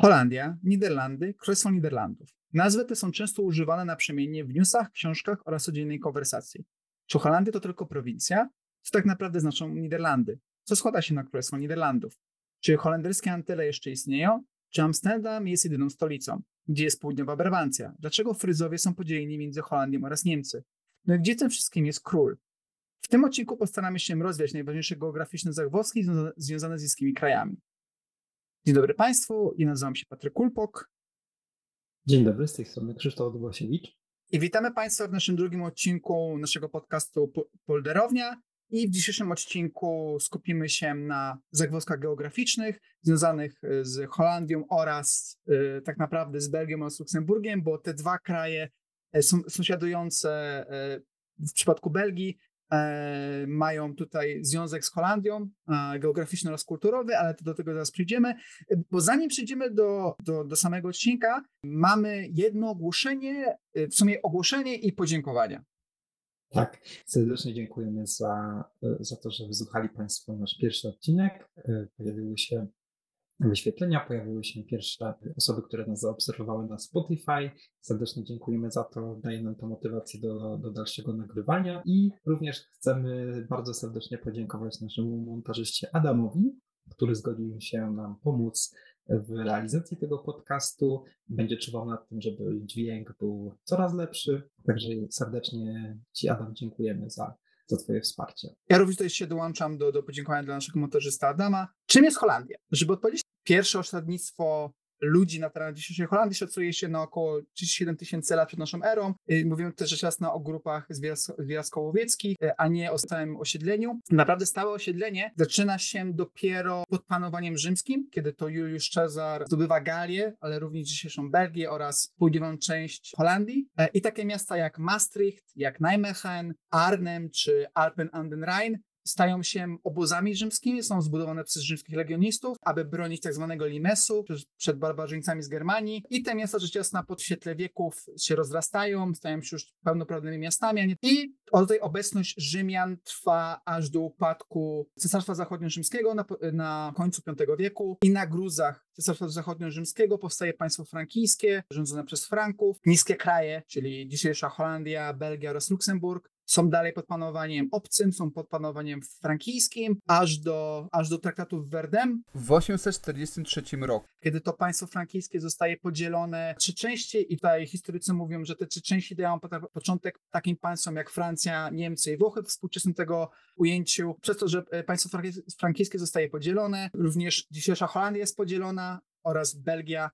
Holandia, Niderlandy, Królestwo Niderlandów. Nazwy te są często używane naprzemiennie w newsach, książkach oraz codziennej konwersacji. Czy Holandia to tylko prowincja? Co tak naprawdę znaczą Niderlandy? Co składa się na Królestwo Niderlandów? Czy holenderskie Antyle jeszcze istnieją? Czy Amsterdam jest jedyną stolicą? Gdzie jest południowa Brabancja? Dlaczego Fryzowie są podzieleni między Holandią oraz Niemcy? No i gdzie tym wszystkim jest król? W tym odcinku postaramy się rozwiać najważniejsze geograficzne zagwozdki związane z niskimi krajami. Dzień dobry Państwu, ja nazywam się Patryk Kulpok. Dzień dobry, z tej strony Krzysztof Dubosiewicz. I witamy Państwa w naszym drugim odcinku naszego podcastu Polderownia. I w dzisiejszym odcinku skupimy się na zagwozdkach geograficznych związanych e, z Holandią oraz y, tak naprawdę z Belgią oraz Luksemburgiem, bo te dwa kraje e, są sąsiadujące y, w przypadku Belgii mają tutaj związek z Holandią, e, geograficzny oraz kulturowy, ale do tego zaraz przyjdziemy. Bo zanim przejdziemy do, do, do samego odcinka, mamy jedno ogłoszenie, e, w sumie ogłoszenie i podziękowania. Tak, serdecznie dziękujemy za, za to, że wysłuchali Państwo nasz pierwszy odcinek. Pojawiły się wyświetlenia, pojawiły się pierwsze osoby, które nas zaobserwowały na Spotify. Serdecznie dziękujemy za to, daje nam to motywację do, do dalszego nagrywania i również chcemy bardzo serdecznie podziękować naszemu montażyście Adamowi, który zgodził się nam pomóc w realizacji tego podcastu. Będzie czuwał nad tym, żeby dźwięk był coraz lepszy. Także serdecznie Ci, Adam, dziękujemy za, za Twoje wsparcie. Ja również tutaj się dołączam do, do podziękowania dla naszego montażysta Adama. Czym jest Holandia? Żeby odpowiedzieć pierwsze osadnictwo ludzi na terenie dzisiejszej Holandii szacuje się na około 37 tysięcy lat przed naszą erą. Y, mówimy też rzecz jasna o grupach zwieraskołowieckich, y, a nie o stałym osiedleniu. Naprawdę stałe osiedlenie zaczyna się dopiero pod panowaniem rzymskim, kiedy to Juliusz Cezar zdobywa Galię, ale również dzisiejszą Belgię oraz południową część Holandii. E, I takie miasta jak Maastricht, jak Nijmegen, Arnhem czy Alpen an den Rhein stają się obozami rzymskimi, są zbudowane przez rzymskich legionistów, aby bronić tak zwanego limesu przed barbarzyńcami z Germanii. I te miasta rzecz jasna pod świetle wieków się rozrastają, stają się już pełnoprawnymi miastami. I tej obecność Rzymian trwa aż do upadku Cesarstwa Zachodnio-Rzymskiego na, na końcu V wieku i na gruzach Cesarstwa Zachodnio-Rzymskiego powstaje państwo frankijskie, rządzone przez Franków. Niskie kraje, czyli dzisiejsza Holandia, Belgia oraz Luksemburg, są dalej pod panowaniem obcym, są pod panowaniem frankijskim, aż do, aż do traktatu w Verdun w 843 roku, kiedy to państwo frankijskie zostaje podzielone trzy części i tutaj historycy mówią, że te trzy części dają początek takim państwom jak Francja, Niemcy i Włochy w współczesnym tego ujęciu. Przez to, że e, państwo frankijskie zostaje podzielone, również dzisiejsza Holandia jest podzielona oraz Belgia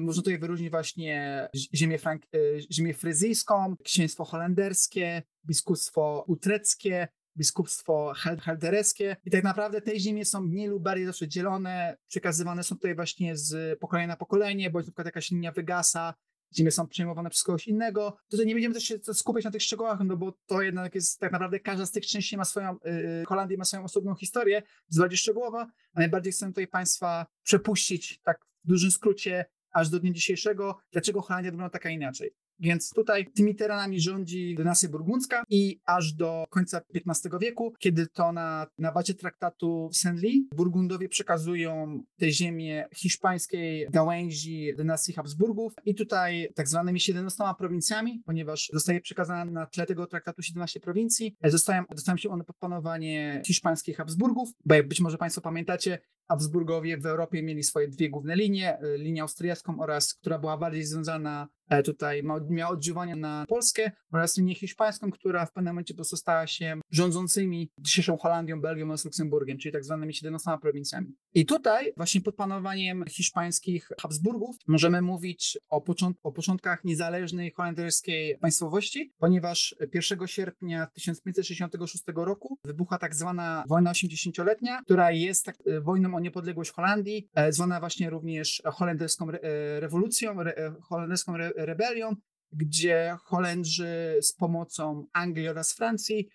można tutaj wyróżnić właśnie ziemię, frank, e, ziemię fryzyjską, księstwo holenderskie, biskupstwo utreckie, biskupstwo heldereskie i tak naprawdę te ziemie są mniej lub bardziej zawsze dzielone, przekazywane są tutaj właśnie z pokolenia na pokolenie, bądź na przykład jakaś linia wygasa, ziemie są przejmowane przez kogoś innego. Tutaj nie będziemy też się skupiać na tych szczegółach, no bo to jednak jest tak naprawdę każda z tych części ma swoją, yy, ma swoją osobną historię, jest bardziej szczegółowa, a najbardziej chcę tutaj Państwa przepuścić tak w dużym skrócie aż do dnia dzisiejszego, dlaczego Holandia wygląda taka inaczej. Więc tutaj tymi terenami rządzi dynastia burgundzka i aż do końca XV wieku, kiedy to na, na bazie traktatu w Senli Burgundowie przekazują te ziemię hiszpańskiej gałęzi dynastii Habsburgów i tutaj tak zwanymi 17 prowincjami, ponieważ zostaje przekazana na tle tego traktatu 17 prowincji, zostają, dostają się one pod panowanie hiszpańskich Habsburgów, bo jak być może Państwo pamiętacie, Habsburgowie w Europie mieli swoje dwie główne linie, y, linię austriacką oraz, która była bardziej związana e, tutaj, miała oddziaływanie na Polskę oraz linię hiszpańską, która w pewnym momencie po prostu stała się rządzącymi dzisiejszą Holandią, Belgią oraz Luksemburgiem, czyli tak zwanymi 17 prowincjami. I tutaj właśnie pod panowaniem hiszpańskich Habsburgów możemy mówić o, począt o początkach niezależnej holenderskiej państwowości, ponieważ 1 sierpnia 1566 roku wybucha tak zwana wojna 80-letnia, która jest tak, e, wojną o niepodległość Holandii, e, zwana właśnie również holenderską e, rewolucją, re, e, holenderską re, rebelią, gdzie Holendrzy z pomocą Anglii oraz Francji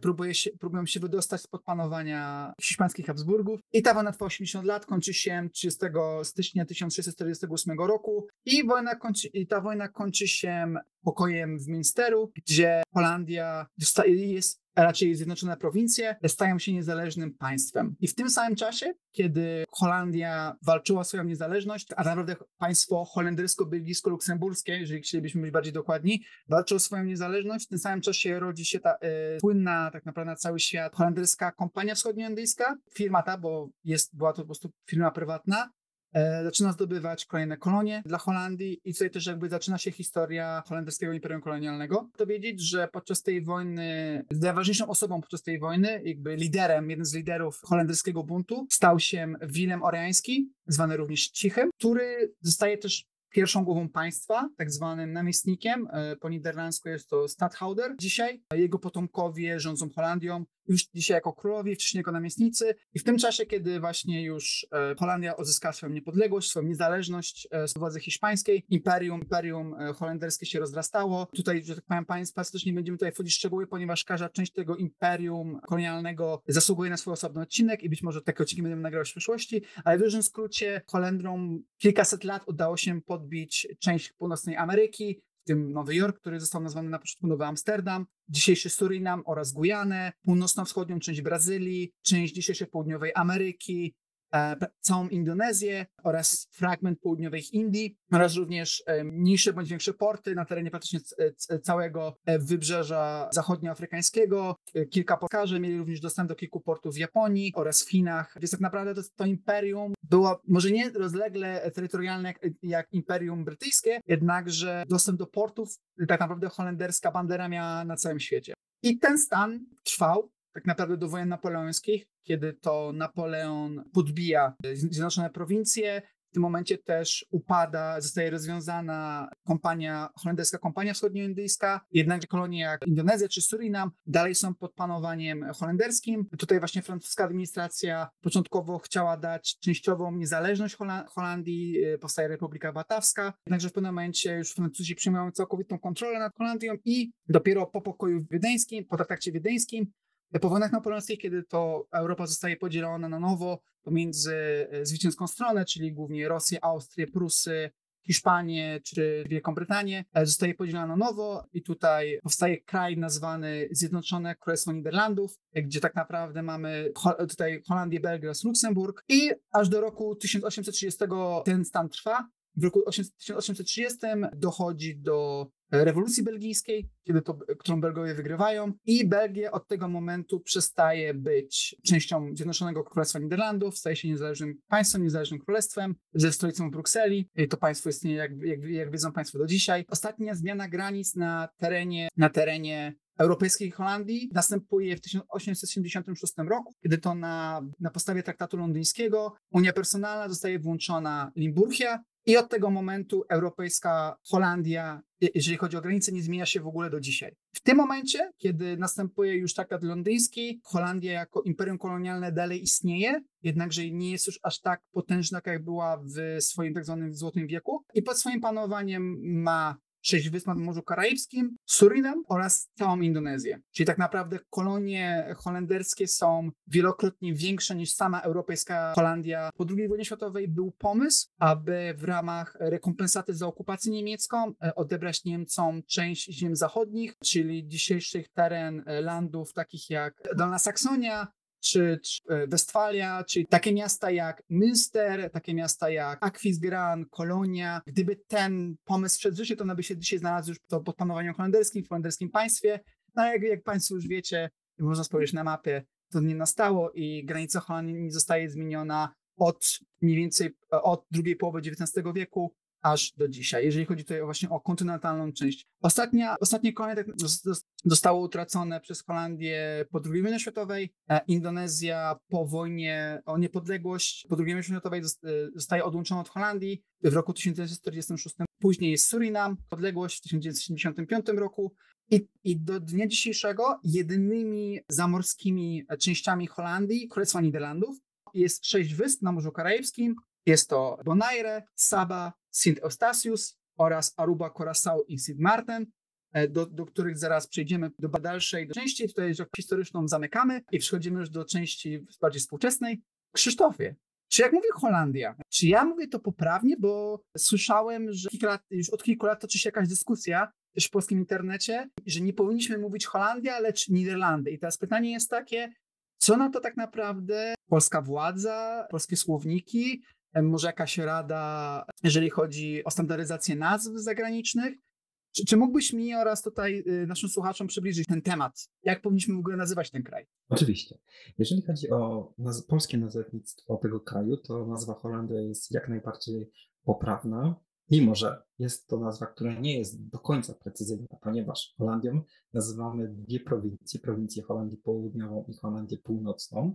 próbuje się, próbują się wydostać spod panowania hiszpańskich Habsburgów. I ta wojna trwa 80 lat, kończy się 30 stycznia 1648 roku i, wojna kończy, i ta wojna kończy się pokojem w Minsteru, gdzie Holandia jest a raczej Zjednoczone Prowincje, stają się niezależnym państwem. I w tym samym czasie, kiedy Holandia walczyła o swoją niezależność, a naprawdę państwo holendersko-belgijsko-luksemburskie, jeżeli chcielibyśmy być bardziej dokładni, walczyło o swoją niezależność, w tym samym czasie rodzi się ta e, słynna tak naprawdę na cały świat holenderska kompania wschodnioindyjska, firma ta, bo jest, była to po prostu firma prywatna, zaczyna zdobywać kolejne kolonie dla Holandii i tutaj też jakby zaczyna się historia holenderskiego imperium kolonialnego. To wiedzieć, że podczas tej wojny, najważniejszą osobą podczas tej wojny, jakby liderem, jeden z liderów holenderskiego buntu stał się Willem Oriański, zwany również Cichem, który zostaje też pierwszą głową państwa, tak zwanym namiestnikiem. E, po niderlandzku jest to stadhouder dzisiaj. Jego potomkowie rządzą Holandią już dzisiaj jako królowie, wcześniej jako namiestnicy. I w tym czasie, kiedy właśnie już e, Holandia odzyskała swoją niepodległość, swoją niezależność z władzy hiszpańskiej, imperium, imperium e, holenderskie się rozrastało. Tutaj, że tak powiem, państwa też nie będziemy tutaj wchodzić w szczegóły, ponieważ każda część tego imperium kolonialnego zasługuje na swój osobny odcinek i być może takie odcinki będziemy nagrywać w przyszłości, ale w dużym skrócie Holendrom kilkaset lat udało się podbić część północnej Ameryki, tym Nowy Jork, który został nazwany na początku Nowy Amsterdam, dzisiejszy Surinam oraz Gujanę, północno-wschodnią część Brazylii, część dzisiejszej południowej Ameryki, całą Indonezję oraz fragment południowej Indii oraz również e, mniejsze bądź większe porty na terenie praktycznie całego e, wybrzeża zachodnioafrykańskiego. Kilka podkarzy mieli również dostęp do kilku portów w Japonii oraz w Chinach, więc tak naprawdę to, to imperium było może nie rozlegle terytorialne jak, jak imperium brytyjskie, jednakże dostęp do portów tak naprawdę holenderska bandera miała na całym świecie. I ten stan trwał tak naprawdę do wojen napoleońskich, kiedy to Napoleon podbija Zjednoczone Prowincje. W tym momencie też upada, zostaje rozwiązana kompania, holenderska kompania wschodnioindyjska, jednakże kolonie jak Indonezja czy Surinam dalej są pod panowaniem holenderskim. Tutaj właśnie francuska administracja początkowo chciała dać częściową niezależność Holandii, y, powstaje Republika Batawska, jednakże w pewnym momencie już Francuzi przyjmują całkowitą kontrolę nad Holandią i dopiero po pokoju wiedeńskim, po traktacie wiedeńskim po wojnach napoleońskich, kiedy to Europa zostaje podzielona na nowo pomiędzy e, zwycięską stronę, czyli głównie Rosję, Austrię, Prusy, Hiszpanię czy Wielką Brytanię, e, zostaje podzielona na nowo i tutaj powstaje kraj nazwany Zjednoczone Królestwo Niderlandów, e, gdzie tak naprawdę mamy tutaj Holandię, Belgię oraz Luksemburg i aż do roku 1830 ten stan trwa. W roku 1830 dochodzi do rewolucji belgijskiej, kiedy to, którą Belgowie wygrywają i Belgia od tego momentu przestaje być częścią Zjednoczonego Królestwa Niderlandów, staje się niezależnym państwem, niezależnym królestwem ze stolicą w Brukseli. To państwo istnieje, jak, jak, jak wiedzą Państwo, do dzisiaj. Ostatnia zmiana granic na terenie, na terenie europejskiej Holandii następuje w 1876 roku, kiedy to na, na podstawie traktatu londyńskiego Unia Personalna zostaje włączona Limburgia, i od tego momentu europejska Holandia, jeżeli chodzi o granice, nie zmienia się w ogóle do dzisiaj. W tym momencie, kiedy następuje już traktat londyński, Holandia jako imperium kolonialne dalej istnieje, jednakże nie jest już aż tak potężna, jak była w swoim tak zwanym złotym wieku. I pod swoim panowaniem ma sześć wysp nad Morzu Karaibskim, Surinam oraz całą Indonezję. Czyli tak naprawdę kolonie holenderskie są wielokrotnie większe niż sama europejska Holandia. Po II wojnie światowej był pomysł, aby w ramach rekompensaty za okupację niemiecką e, odebrać Niemcom część ziem zachodnich, czyli dzisiejszych teren e, landów takich jak Dolna Saksonia, czy, czy e, Westfalia, czyli takie miasta jak Münster, takie miasta jak Aquisgrán, Kolonia. Gdyby ten pomysł wszedł w życie, to one by się dzisiaj znalazł już pod panowaniem holenderskim, w holenderskim państwie. No jak, jak Państwo już wiecie, można spojrzeć na mapę, to nie nastało i granica Holandii zostaje zmieniona od mniej więcej e, od drugiej połowy XIX wieku aż do dzisiaj, jeżeli chodzi tutaj właśnie o kontynentalną część. Ostatnia, ostatnie kolonie tak zostało utracone przez Holandię po II wojnie światowej. E, Indonezja po wojnie o niepodległość po II wojnie światowej e, zostaje odłączona od Holandii w roku 1946. Później jest Surinam, podległość w 1975 roku. I, I, do dnia dzisiejszego jedynymi zamorskimi częściami Holandii, Królestwa Niderlandów, jest sześć wysp na Morzu Karaibskim. Jest to Bonaire, Saba, Sint Eustatius oraz Aruba, Curaçao i Sint Maarten, do, do których zaraz przejdziemy do dalszej części. Tutaj historyczną zamykamy i przechodzimy już do części bardziej współczesnej. Krzysztofie, czy jak mówię Holandia, czy ja mówię to poprawnie, bo słyszałem, że lat, już od kilku lat toczy się jakaś dyskusja, też w polskim internecie, że nie powinniśmy mówić Holandia, lecz Niderlandy. I teraz pytanie jest takie, co na to tak naprawdę polska władza, polskie słowniki, może jakaś rada, jeżeli chodzi o standaryzację nazw zagranicznych? Czy, czy mógłbyś mi oraz tutaj y, naszym słuchaczom przybliżyć ten temat? Jak powinniśmy w ogóle nazywać ten kraj? Oczywiście. Jeżeli chodzi o naz polskie nazewnictwo tego kraju, to nazwa Holandia jest jak najbardziej poprawna, mimo że jest to nazwa, która nie jest do końca precyzyjna, ponieważ Holandią nazywamy dwie prowincje, prowincję Holandii Południową i Holandię Północną,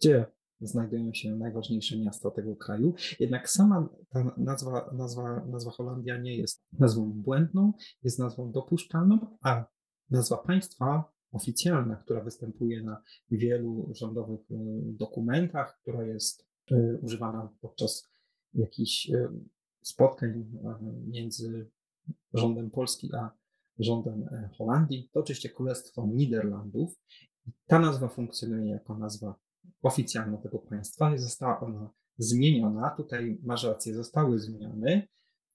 gdzie znajdują się najważniejsze miasta tego kraju. Jednak sama ta nazwa, nazwa, nazwa Holandia nie jest nazwą błędną, jest nazwą dopuszczalną, a nazwa państwa oficjalna, która występuje na wielu rządowych y, dokumentach, która jest y, używana podczas jakichś y, spotkań między rządem Polski a rządem Holandii, to oczywiście Królestwo Niderlandów. Ta nazwa funkcjonuje jako nazwa oficjalna tego państwa i została ona zmieniona. Tutaj masz rację, zostały zmiany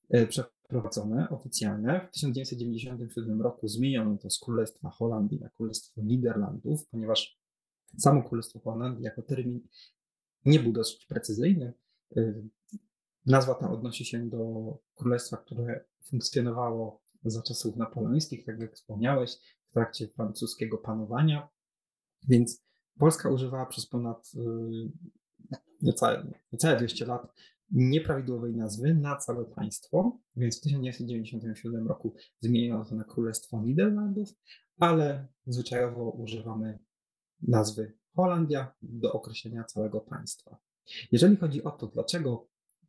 e, przeprowadzone oficjalne. W 1997 roku zmieniono to z Królestwa Holandii na Królestwo Niderlandów, ponieważ samo Królestwo Holandii jako termin nie był dosyć precyzyjny. E, nazwa ta odnosi się do królestwa, które funkcjonowało za czasów napoleońskich, tak jak wspomniałeś, w trakcie francuskiego panowania. Więc Polska używała przez ponad y, niecałe, niecałe 200 lat nieprawidłowej nazwy na całe państwo, więc w 1997 roku zmieniono to na Królestwo Niderlandów, ale zwyczajowo używamy nazwy Holandia do określenia całego państwa. Jeżeli chodzi o to, dlaczego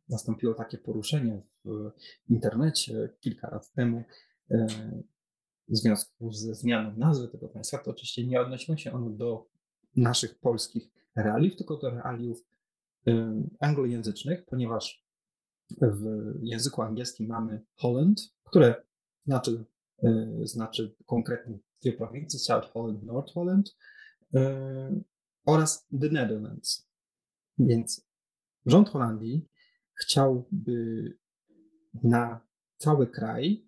nastąpiło takie poruszenie w internecie kilka lat temu y, w związku ze zmianą nazwy tego państwa, to oczywiście nie odnosiło się ono do naszych polskich realiów, tylko do realiów anglojęzycznych, ponieważ w języku angielskim mamy Holland, które znaczy, e, znaczy konkretnie dwie prowincje, South Holland, North Holland e, oraz The Netherlands. Więc rząd Holandii chciałby na cały kraj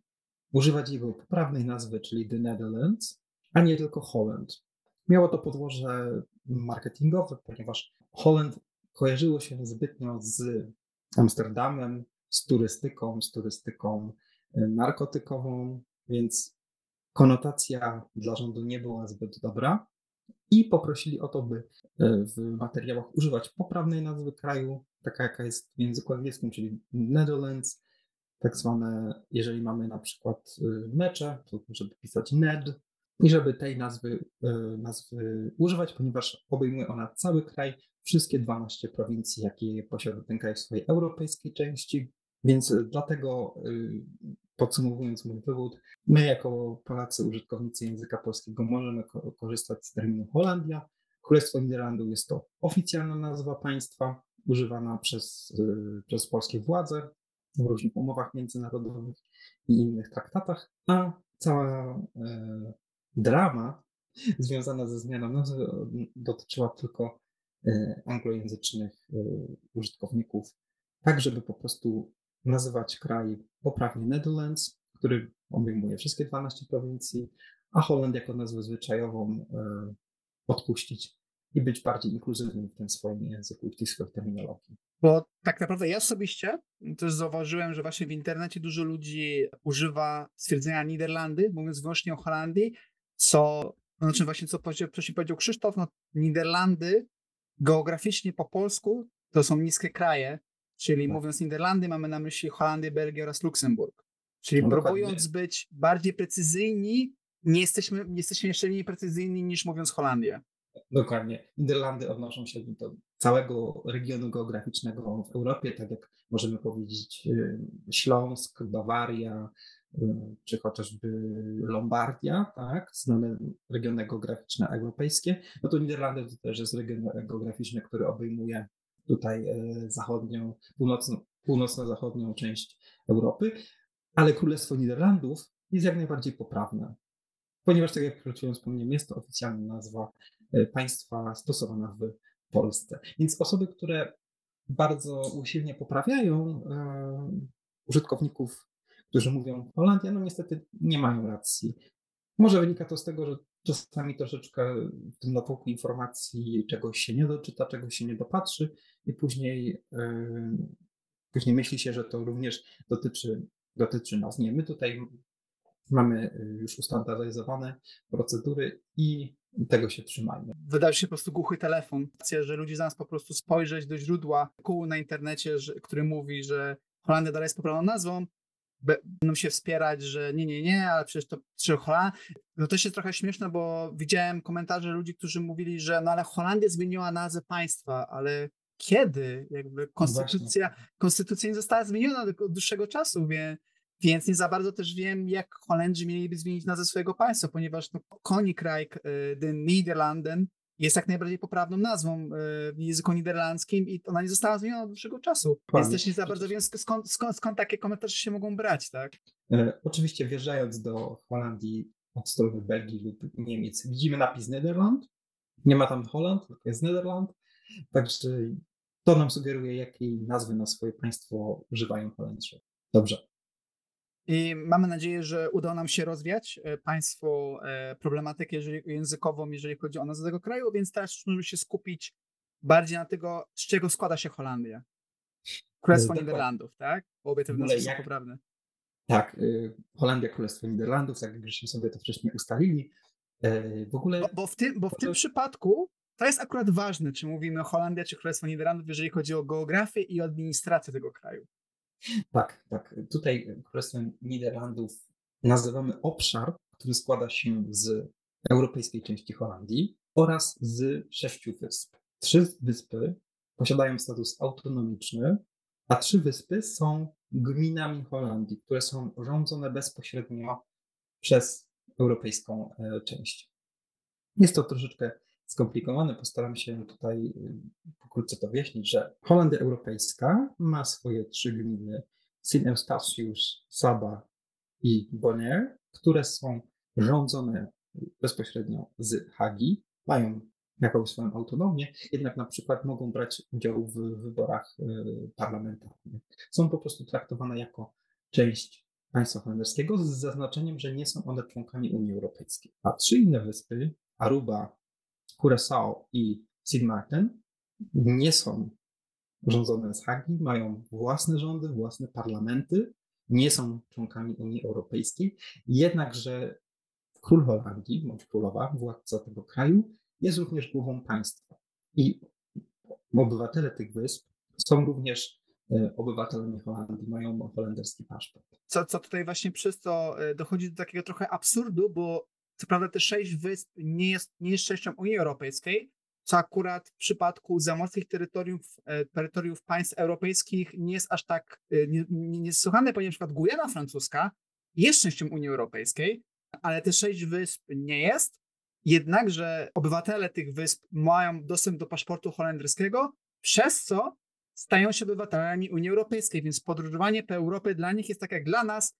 używać jego poprawnej nazwy, czyli The Netherlands, a nie tylko Holland. Miało to podłoże marketingowe, ponieważ Holland kojarzyło się zbytnio z Amsterdamem, z turystyką, z turystyką e, narkotykową, więc konotacja dla rządu nie była zbyt dobra i poprosili o to, by e, w materiałach używać poprawnej nazwy kraju, taka jaka jest w języku angielskim, czyli Netherlands, tak zwane, jeżeli mamy na przykład e, mecze, to żeby pisać NED, i żeby tej nazwy, e, nazwy używać, ponieważ obejmuje ona cały kraj, wszystkie 12 prowincji, jakie posiada ten kraj w swojej europejskiej części. Więc dlatego, e, podsumowując mój wywód, my jako Polacy, użytkownicy języka polskiego, możemy korzystać z terminu Holandia. Królestwo Niderlandów jest to oficjalna nazwa państwa, używana przez, e, przez polskie władze w różnych umowach międzynarodowych i innych traktatach, a cała drama związana ze zmianą nazwy dotyczyła tylko e, anglojęzycznych e, użytkowników, tak żeby po prostu nazywać kraj poprawnie Netherlands, który obejmuje wszystkie 12 prowincji, a Holand jako nazwę zwyczajową e, odpuścić i być bardziej inkluzywnym w tym swoim języku i w tej swojej terminologii. Bo tak naprawdę ja osobiście też zauważyłem, że właśnie w internecie dużo ludzi używa stwierdzenia Niderlandy, mówiąc wyłącznie o Holandii, co, znaczy właśnie co wcześniej powiedział Krzysztof, no Niderlandy geograficznie po polsku to są niskie kraje, czyli tak. mówiąc Niderlandy mamy na myśli Holandię, Belgię oraz Luksemburg. Czyli no próbując być bardziej precyzyjni, nie jesteśmy, nie jesteśmy jeszcze mniej precyzyjni niż mówiąc Holandię. Dokładnie. Niderlandy odnoszą się do całego regionu geograficznego w Europie, tak jak możemy powiedzieć y, Śląsk, Bawaria, czy chociażby Lombardia, tak, znane regiony geograficzne europejskie, no to Niderlandy to też jest region geograficzny, który obejmuje tutaj e, zachodnią, północno, północno-zachodnią część Europy, ale Królestwo Niderlandów jest jak najbardziej poprawne, ponieważ tak jak przed wspomniałem, jest to oficjalna nazwa e, państwa stosowana w Polsce. Więc osoby, które bardzo usilnie poprawiają e, użytkowników którzy mówią Holandia, no niestety nie mają racji. Może wynika to z tego, że czasami troszeczkę w tym natłoku informacji czegoś się nie doczyta, czegoś się nie dopatrzy i później, yy, później myśli się, że to również dotyczy, dotyczy nas. Nie, my tutaj mamy już ustandaryzowane procedury i tego się trzymajmy. Wydał się po prostu głuchy telefon, że ludzie zamiast po prostu spojrzeć do źródła kół na internecie, że, który mówi, że Holandia dalej jest poprawną nazwą, będą się wspierać, że nie, nie, nie, ale przecież to czy Holandia. No to jest trochę śmieszne, bo widziałem komentarze ludzi, którzy mówili, że no ale Holandia zmieniła nazwę państwa, ale kiedy? Jakby konstytucja, konstytucja nie została zmieniona od dłuższego czasu, więc więc nie za bardzo też wiem, jak Holendrzy mieliby zmienić nazwę swojego państwa, ponieważ no, Koninkrijk y, de Niederlanden jest jak najbardziej poprawną nazwą y, w języku niderlandzkim i ona nie została zmieniona od dłuższego czasu. Pan, Więc też nie za bardzo wiem, skąd, skąd, skąd takie komentarze się mogą brać, tak? E, oczywiście wjeżdżając do Holandii od strony Belgii lub Niemiec, widzimy napis Nederland. Nie ma tam Holland, tylko jest Nederland. Także to nam sugeruje, jakiej nazwy na swoje państwo używają Holendrzy. Dobrze. I mamy nadzieję, że uda nam się rozwiać e, Państwu e, problematykę jeżeli, językową, jeżeli chodzi o nazwę tego kraju, więc teraz musimy się skupić bardziej na tego, z czego składa się Holandia. Królestwo no, Niderlandów, tak? Obie te nazwy są poprawne. Tak, Holandia, Królestwo Niderlandów, tak jak żeśmy sobie to wcześniej ustalili. E, w ogóle... Bo, bo w, tym, bo w tym przypadku to jest akurat ważne, czy mówimy Holandia, czy Królestwo Niderlandów, jeżeli chodzi o geografię i administrację tego kraju. Tak, tak. Tutaj Królestwem Niderlandów nazywamy obszar, który składa się z europejskiej części Holandii oraz z sześciu wysp. Trzy wyspy posiadają status autonomiczny, a trzy wyspy są gminami Holandii, które są rządzone bezpośrednio przez europejską e, część. Jest to troszeczkę skomplikowane. Postaram się tutaj y, pokrótce to wyjaśnić, że Holandia Europejska ma swoje trzy gminy Sint Eustatius, Saba i Bonaire, które są rządzone bezpośrednio z Hagi, mają jakąś swoją autonomię, jednak na przykład mogą brać udział w wyborach y, parlamentarnych. Są po prostu traktowane jako część państwa holenderskiego z zaznaczeniem, że nie są one członkami Unii Europejskiej. A trzy inne wyspy, Aruba, Curaçao i Sint nie są rządzone z Hagi, mają własne rządy, własne parlamenty, nie są członkami Unii Europejskiej, jednakże król Holandii, bądź królowa, władca tego kraju, jest również głową państwa. I obywatele tych wysp są również e, obywatelami Holandii, mają holenderski paszport. Co, co tutaj właśnie przez to e, dochodzi do takiego trochę absurdu, bo co prawda te sześć wysp nie jest, nie jest częścią Unii Europejskiej, co akurat w przypadku zamorskich terytoriów, e, terytoriów państw europejskich nie jest aż tak e, niesłychane, nie, ponieważ przykład Gujana francuska jest częścią Unii Europejskiej, ale te sześć wysp nie jest. Jednakże obywatele tych wysp mają dostęp do paszportu holenderskiego, przez co stają się obywatelami Unii Europejskiej, więc podróżowanie po Europie dla nich jest tak jak dla nas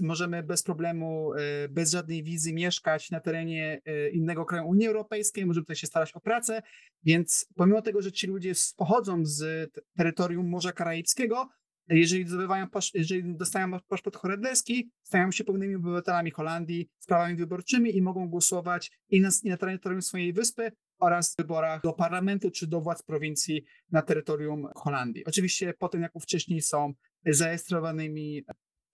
możemy bez problemu, e, bez żadnej wizy mieszkać na terenie e, innego kraju Unii Europejskiej, możemy tutaj się starać o pracę, więc pomimo tego, że ci ludzie pochodzą z terytorium Morza Karaibskiego, jeżeli zdobywają, jeżeli dostają paszport holenderski, stają się pełnymi obywatelami Holandii z prawami wyborczymi i mogą głosować i na, i na terytorium swojej wyspy oraz w wyborach do parlamentu czy do władz prowincji na terytorium Holandii. Oczywiście potem, jak wcześniej są zarejestrowanymi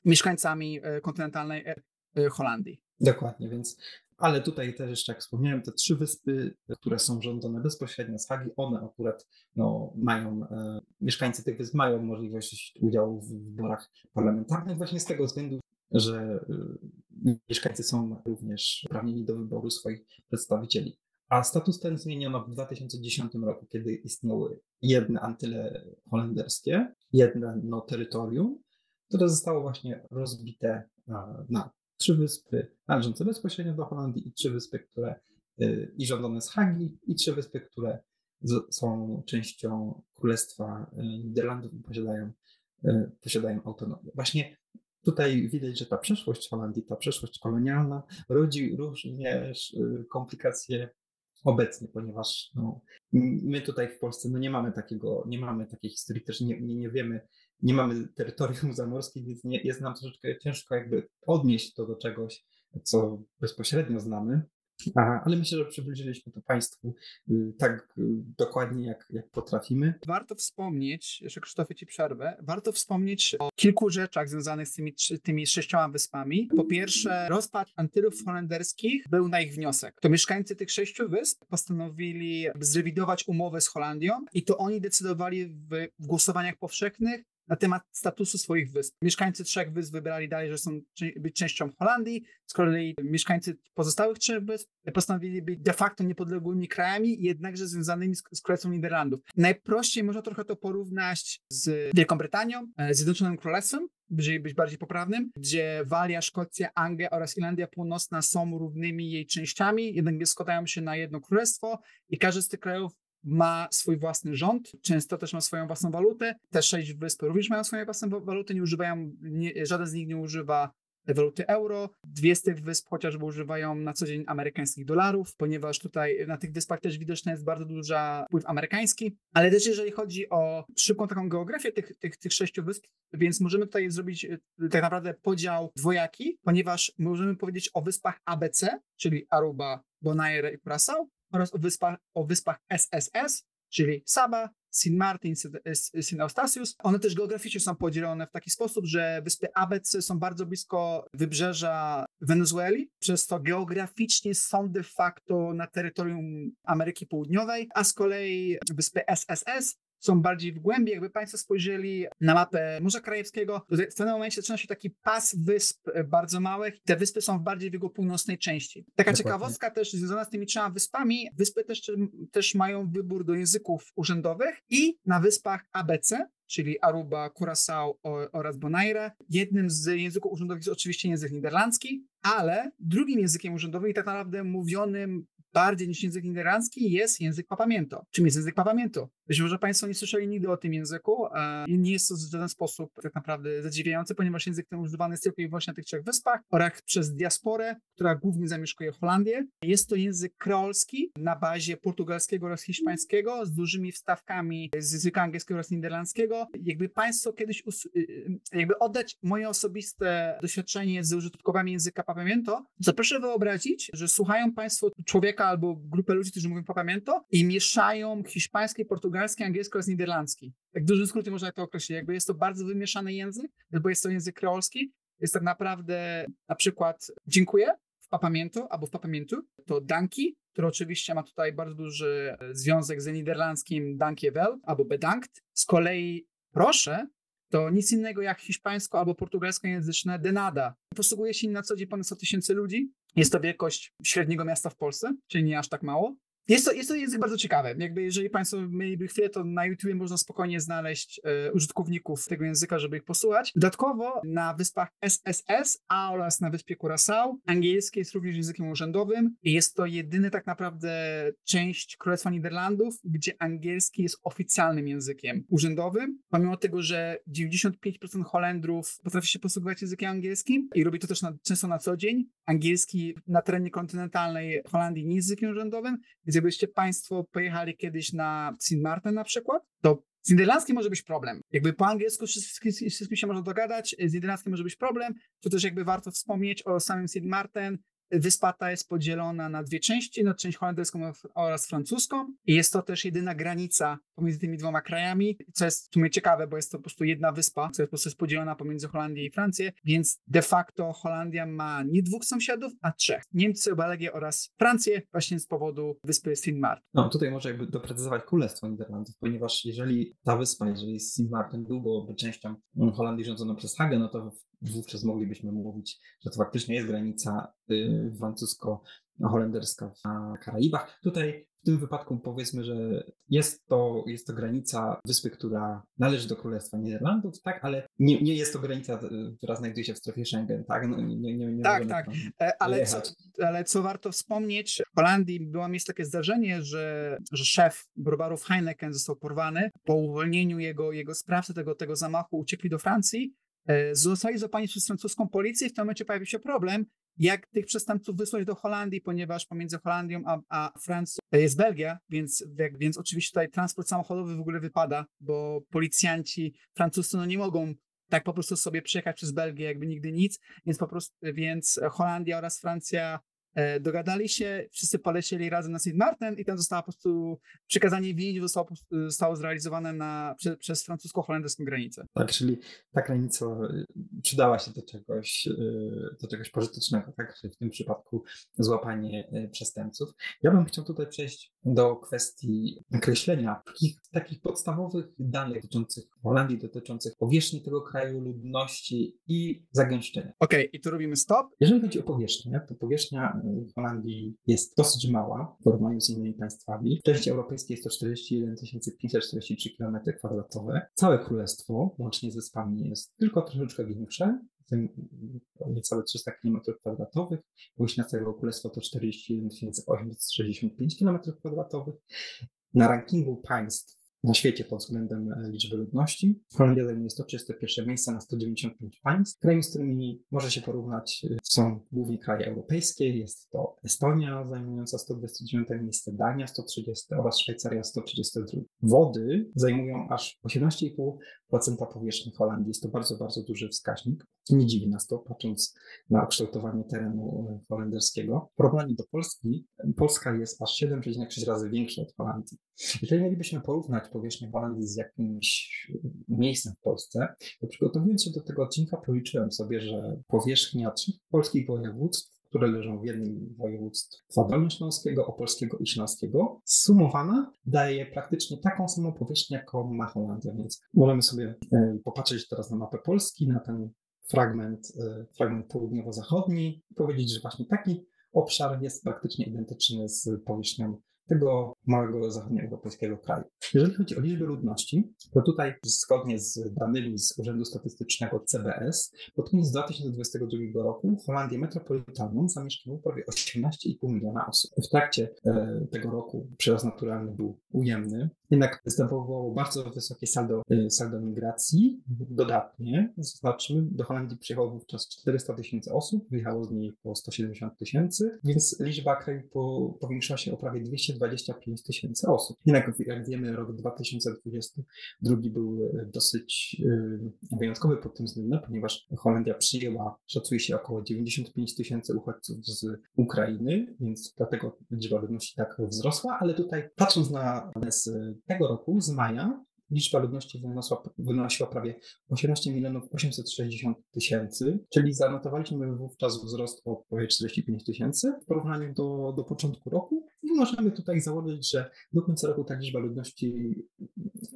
mieszkańcami e, kontynentalnej e, e, Holandii. Dokładnie, więc ale tutaj też jeszcze, jak wspomniałem, te trzy wyspy, które są rządzone bezpośrednio z Hagi, one akurat no, mają, e, mieszkańcy tych wysp mają możliwość udziału w wyborach parlamentarnych właśnie z tego względu, że e, mieszkańcy są również uprawnieni do wyboru swoich przedstawicieli. A status ten zmieniono w 2010 roku, kiedy istniały jedne antyle holenderskie, jedno terytorium które zostało właśnie rozbite na trzy wyspy należące bezpośrednio do Holandii i trzy wyspy, które y, i rządzone z Hagi i trzy wyspy, które są częścią Królestwa y, Niderlandów i posiadają, posiadają autonomię. Właśnie tutaj widać, że ta przeszłość Holandii, ta przeszłość kolonialna rodzi również komplikacje obecnie, ponieważ no, my tutaj w Polsce no, nie mamy takiego, nie mamy takiej historii, też nie, nie, nie wiemy, nie mamy terytorium zamorskim, więc nie, jest nam troszeczkę ciężko jakby odnieść to do czegoś, co bezpośrednio znamy. Ale myślę, że przybliżyliśmy to Państwu y, tak y, dokładnie, jak, jak potrafimy. Warto wspomnieć, jeszcze Krzysztofie Ci przerwę, warto wspomnieć o kilku rzeczach związanych z tymi, tymi sześcioma wyspami. Po pierwsze, rozpad Antylów holenderskich był na ich wniosek. To mieszkańcy tych sześciu wysp postanowili zrewidować umowę z Holandią i to oni decydowali w, w głosowaniach powszechnych na temat statusu swoich wysp. Mieszkańcy trzech wysp wybrali dalej, że są być częścią Holandii, z kolei mieszkańcy pozostałych trzech wysp postanowili być de facto niepodległymi krajami, jednakże związanymi z, z Królestwem Niderlandów. Najprościej można trochę to porównać z Wielką Brytanią, e, Zjednoczonym Królestwem, żeby być bardziej poprawnym, gdzie Walia, Szkocja, Anglia oraz Irlandia Północna są równymi jej częściami, jednak nie składają się na jedno królestwo i każdy z tych krajów ma swój własny rząd, często też ma swoją własną walutę. Te sześć wysp również mają swoje własne waluty, nie używają, nie, żaden z nich nie używa waluty euro. Dwie z tych wysp chociażby używają na co dzień amerykańskich dolarów, ponieważ tutaj na tych wyspach też widoczny jest bardzo duży wpływ amerykański, ale też jeżeli chodzi o szybką taką geografię tych, tych, tych sześciu wysp, więc możemy tutaj zrobić e, tak naprawdę podział dwojaki, ponieważ możemy powiedzieć o wyspach ABC, czyli Aruba, Bonaire i Curaçao oraz o wyspach, o wyspach SSS, czyli Saba, Sint Martin, Sint Eustatius. One też geograficznie są podzielone w taki sposób, że wyspy ABC są bardzo blisko wybrzeża Wenezueli, przez to geograficznie są de facto na terytorium Ameryki Południowej, a z kolei wyspy SSS są bardziej w głębi. Jakby Państwo spojrzeli na mapę Morza Krajewskiego, to w pewnym momencie zaczyna się taki pas wysp bardzo małych. Te wyspy są bardziej w jego północnej części. Taka Dokładnie. ciekawostka też związana z tymi trzema wyspami, wyspy też, też mają wybór do języków urzędowych i na wyspach ABC czyli Aruba, Curaçao oraz Bonaire. Jednym z języków urzędowych jest oczywiście język niderlandzki, ale drugim językiem urzędowym i tak naprawdę mówionym bardziej niż język niderlandzki jest język papamiento. Czym jest język papamiento? Być może Państwo nie słyszeli nigdy o tym języku i nie jest to w żaden sposób tak naprawdę zadziwiające, ponieważ język ten używany jest tylko i wyłącznie na tych trzech wyspach oraz przez diasporę, która głównie zamieszkuje Holandię. Jest to język kreolski na bazie portugalskiego oraz hiszpańskiego z dużymi wstawkami z języka angielskiego oraz niderlandzkiego. Jakby Państwo kiedyś, y, y, jakby oddać moje osobiste doświadczenie z użytkowami języka papamiento, to proszę wyobrazić, że słuchają Państwo człowieka albo grupę ludzi, którzy mówią papamiento i mieszają hiszpański, portugalski, angielski oraz niderlandzki. Tak w dużym skrócie można to określić. Jakby jest to bardzo wymieszany język, bo jest to język kreolski. Jest tak naprawdę na przykład dziękuję w papamiento albo w papamientu, to danki, który oczywiście ma tutaj bardzo duży e, związek z niderlandzkim dankjewel albo bedankt. Z kolei proszę to nic innego jak hiszpańsko albo portugalskojęzyczne denada. Posługuje się na co dzień ponad 100 tysięcy ludzi. Jest to wielkość średniego miasta w Polsce, czyli nie aż tak mało. Jest to, jest to język bardzo ciekawy. Jakby jeżeli Państwo mieliby chwilę, to na YouTube można spokojnie znaleźć e, użytkowników tego języka, żeby ich posłuchać. Dodatkowo na wyspach SSS a oraz na wyspie Curaçao angielski jest również językiem urzędowym jest to jedyny tak naprawdę część Królestwa Niderlandów, gdzie angielski jest oficjalnym językiem urzędowym, pomimo tego, że 95% Holendrów potrafi się posługiwać językiem angielskim i robi to też na, często na co dzień. Angielski na terenie kontynentalnej Holandii nie jest językiem urzędowym, Gdybyście Państwo pojechali kiedyś na Sint Maarten na przykład, to z niderlandzkim może być problem. Jakby po angielsku wszystkim, wszystkim się można dogadać, z niderlandzkim może być problem. To też jakby warto wspomnieć o samym Sint Maarten, Wyspa ta jest podzielona na dwie części, na część holenderską oraz francuską. I jest to też jedyna granica pomiędzy tymi dwoma krajami, co jest w sumie ciekawe, bo jest to po prostu jedna wyspa, która po prostu jest podzielona pomiędzy Holandię i Francję, więc de facto Holandia ma nie dwóch sąsiadów, a trzech. Niemcy, Belgię oraz Francję właśnie z powodu wyspy Sint Maarten. No tutaj może jakby doprecyzować Królestwo Niderlandów, ponieważ jeżeli ta wyspa, jeżeli Sint Maarten byłoby częścią Holandii rządzoną przez Hagę, no to wówczas moglibyśmy mówić, że to faktycznie jest granica y, francusko-holenderska w Karaibach. Tutaj w tym wypadku powiedzmy, że jest to, jest to granica wyspy, która należy do Królestwa Niderlandów, tak, ale nie, nie jest to granica, y, która znajduje się w strefie Schengen, tak? No, nie, nie, nie tak, tak. E, ale co, ale co warto wspomnieć, w Holandii było miejsce takie zdarzenie, że, że szef browarów Heineken został porwany. Po uwolnieniu jego, jego sprawcy tego, tego zamachu uciekli do Francji zostali złapani przez francuską policję i w tym momencie pojawił się problem, jak tych przestępców wysłać do Holandii, ponieważ pomiędzy Holandią a, a Francją jest Belgia, więc, więc oczywiście tutaj transport samochodowy w ogóle wypada, bo policjanci francuscy no nie mogą tak po prostu sobie przejechać przez Belgię jakby nigdy nic, więc po prostu, więc Holandia oraz Francja E, dogadali się, wszyscy polecieli razem na St. Martin i tam zostało po prostu przekazanie winić zostało, zostało zrealizowane na, przez, przez francusko-holenderską granicę. Tak, czyli ta granica e, przydała się do czegoś, e, do czegoś pożytecznego, tak? W tym przypadku złapanie przestępców. Ja bym chciał tutaj przejść do kwestii określenia takich, takich podstawowych danych dotyczących Holandii, dotyczących powierzchni tego kraju, ludności i zagęszczenia. Okej, okay, i tu robimy stop. Jeżeli chodzi o powierzchnię, to powierzchnia w Holandii jest dosyć mała w porównaniu z innymi państwami. W części europejskiej jest to 41 543 km2. Całe królestwo, łącznie z wyspami, jest tylko troszeczkę większe, tym niecałe 300 km2. Powierzchnia całego królestwa to 41 865 km2. Na rankingu państw na świecie pod względem e, liczby ludności. Holandia zajmuje 131 miejsce na 195 państw. Krajami, z którymi może się porównać e, są głównie kraje europejskie. Jest to Estonia zajmująca 129 miejsce, Dania 130 oraz Szwajcaria 132. Wody zajmują aż 18,5% powierzchni Holandii. Jest to bardzo, bardzo duży wskaźnik. Nie dziwi nas to, patrząc na kształtowanie terenu e, holenderskiego. W porównaniu do Polski, Polska jest aż 7,6 razy większa od Holandii. Jeżeli mielibyśmy porównać powierzchnię Holandii z jakimś miejscem w Polsce, to przygotowując się do tego odcinka, policzyłem sobie, że powierzchnia trzech polskich województw które leżą w jednym województwa dolnośląskiego, opolskiego i śląskiego, sumowana daje praktycznie taką samą powierzchnię, jaką ma Holandia, więc możemy sobie e, popatrzeć teraz na mapę Polski, na ten fragment, e, fragment południowo-zachodni powiedzieć, że właśnie taki obszar jest praktycznie identyczny z powierzchnią tego małego zachodnioeuropejskiego kraju. Jeżeli chodzi o liczbę ludności, to tutaj zgodnie z danymi z Urzędu Statystycznego CBS, pod koniec 2022 roku Holandię metropolitalną zamieszkało prawie 18,5 miliona osób. W trakcie e, tego roku przyrost naturalny był ujemny, jednak występowało bardzo wysokie saldo, e, saldo migracji. Dodatnie, zobaczmy, do Holandii przyjechało wówczas 400 tysięcy osób, wyjechało z niej po 170 tysięcy, więc liczba kraju po, powiększyła się o prawie 225 tysięcy osób. Jednak jak wiemy, rok 2022 był e, dosyć e, wyjątkowy pod tym względem, ponieważ Holandia przyjęła, szacuje się, około 95 tysięcy uchodźców z Ukrainy, więc dlatego liczba ludności tak wzrosła, ale tutaj patrząc na z tego roku, z maja, liczba ludności wyniosła, wynosiła prawie 18 milionów 860 tysięcy, czyli zanotowaliśmy wówczas wzrost o prawie 45 tysięcy w porównaniu do, do początku roku i możemy tutaj założyć, że do końca roku ta liczba ludności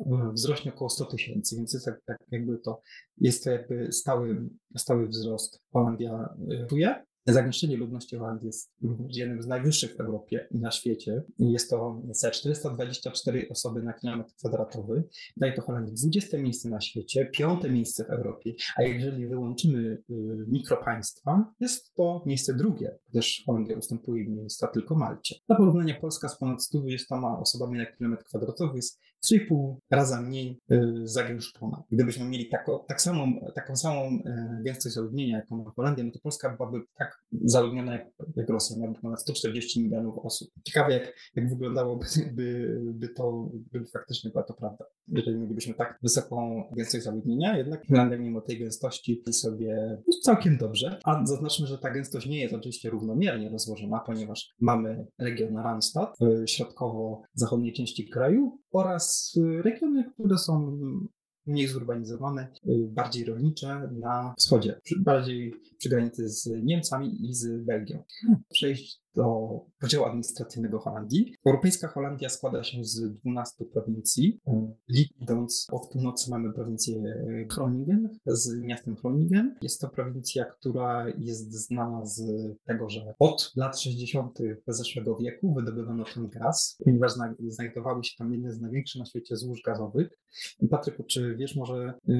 e, wzrośnie około 100 tysięcy, więc jest tak, tak jakby to, jest to jakby stały, stały wzrost Holandia e, czuje. Zagęszczenie ludności Holandii jest jednym z najwyższych w Europie i na świecie. Jest to 424 osoby na kilometr kwadratowy. Daje to Holandii 20 miejsce na świecie, piąte miejsce w Europie. A jeżeli wyłączymy y, mikropaństwa, jest to miejsce drugie, gdyż Holandia ustępuje miejsca tylko Malcie. Dla porównania Polska z ponad 120 osobami na kilometr kwadratowy jest 3,5 raza mniej y, zagęszczona. Gdybyśmy mieli tako, tak samą, taką samą y, gęstość zaludnienia, jaką ma Holandia, no to Polska byłaby tak zaludniona jak, jak Rosja, miałaby ponad 140 milionów osób. Ciekawe, jak, jak wyglądałoby by, by to, by faktycznie była to prawda. Jeżeli mielibyśmy tak wysoką gęstość zaludnienia, jednak Holandia mimo tej gęstości sobie całkiem dobrze. A zaznaczmy, że ta gęstość nie jest oczywiście równomiernie rozłożona, ponieważ mamy region Randstad w środkowo-zachodniej części kraju oraz regiony, które są mniej zurbanizowane, y, bardziej rolnicze na wschodzie, bardziej przy granicy z Niemcami i z Belgią. Przejść do podziału administracyjnego Holandii. Europejska Holandia składa się z 12 prowincji. Idąc od północy mamy prowincję Groningen z miastem Groningen. Jest to prowincja, która jest znana z tego, że od lat 60. zeszłego wieku wydobywano tam gaz, ponieważ znajdowały się tam jedne z największych na świecie złóż gazowych. Patryku, czy wiesz może, yy,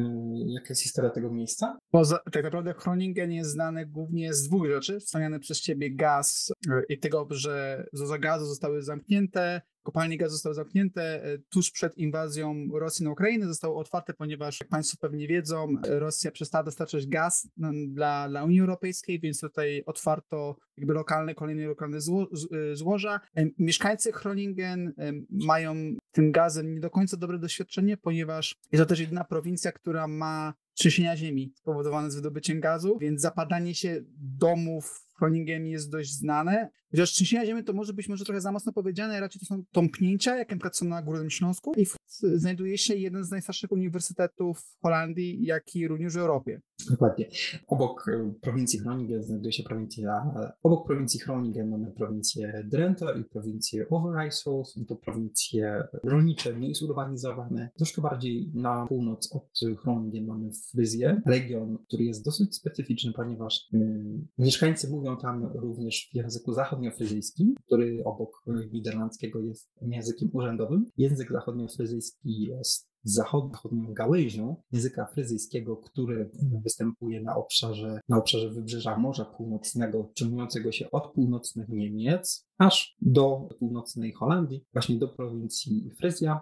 jaka jest historia tego miejsca? Bo za, tak naprawdę Groningen jest znany głównie z dwóch rzeczy. Wspomniany przez ciebie gaz i tego, że złoża gazu zostały zamknięte, kopalnie gazu zostały zamknięte e, tuż przed inwazją Rosji na Ukrainę, zostały otwarte, ponieważ jak Państwo pewnie wiedzą, Rosja przestała dostarczać gaz dla, dla Unii Europejskiej, więc tutaj otwarto jakby lokalne, kolejne lokalne zło, e, złoża. E, mieszkańcy Groningen mają tym gazem nie do końca dobre doświadczenie, ponieważ jest to też jedyna prowincja, która ma trzęsienia ziemi spowodowane z wydobyciem gazu, więc zapadanie się domów Groningen jest dość znane. Chociaż trzęsienia ziemi to może być może trochę za mocno powiedziane, raczej to są tąpnięcia, jak na przykład są na Górnym Śląsku i znajduje się jeden z najstarszych uniwersytetów w Holandii, jak i również w Europie. Dokładnie. Obok e, prowincji Groningen znajduje się prowincja, obok prowincji Groningen mamy prowincję Drenthe i prowincję Overijssel. Są to prowincje rolnicze, mniej zurbanizowane. Troszkę bardziej na północ od Groningen mamy Fryzję, region, który jest dosyć specyficzny, ponieważ y, mieszkańcy mówią tam również w języku zachodniofryzyjskim, który obok niderlandzkiego jest językiem urzędowym. Język zachodniofryzyjski jest zachodnią gałęzią języka fryzyjskiego, który występuje na obszarze, na obszarze wybrzeża Morza Północnego, ciągnącego się od północnych Niemiec aż do północnej Holandii, właśnie do prowincji Fryzja.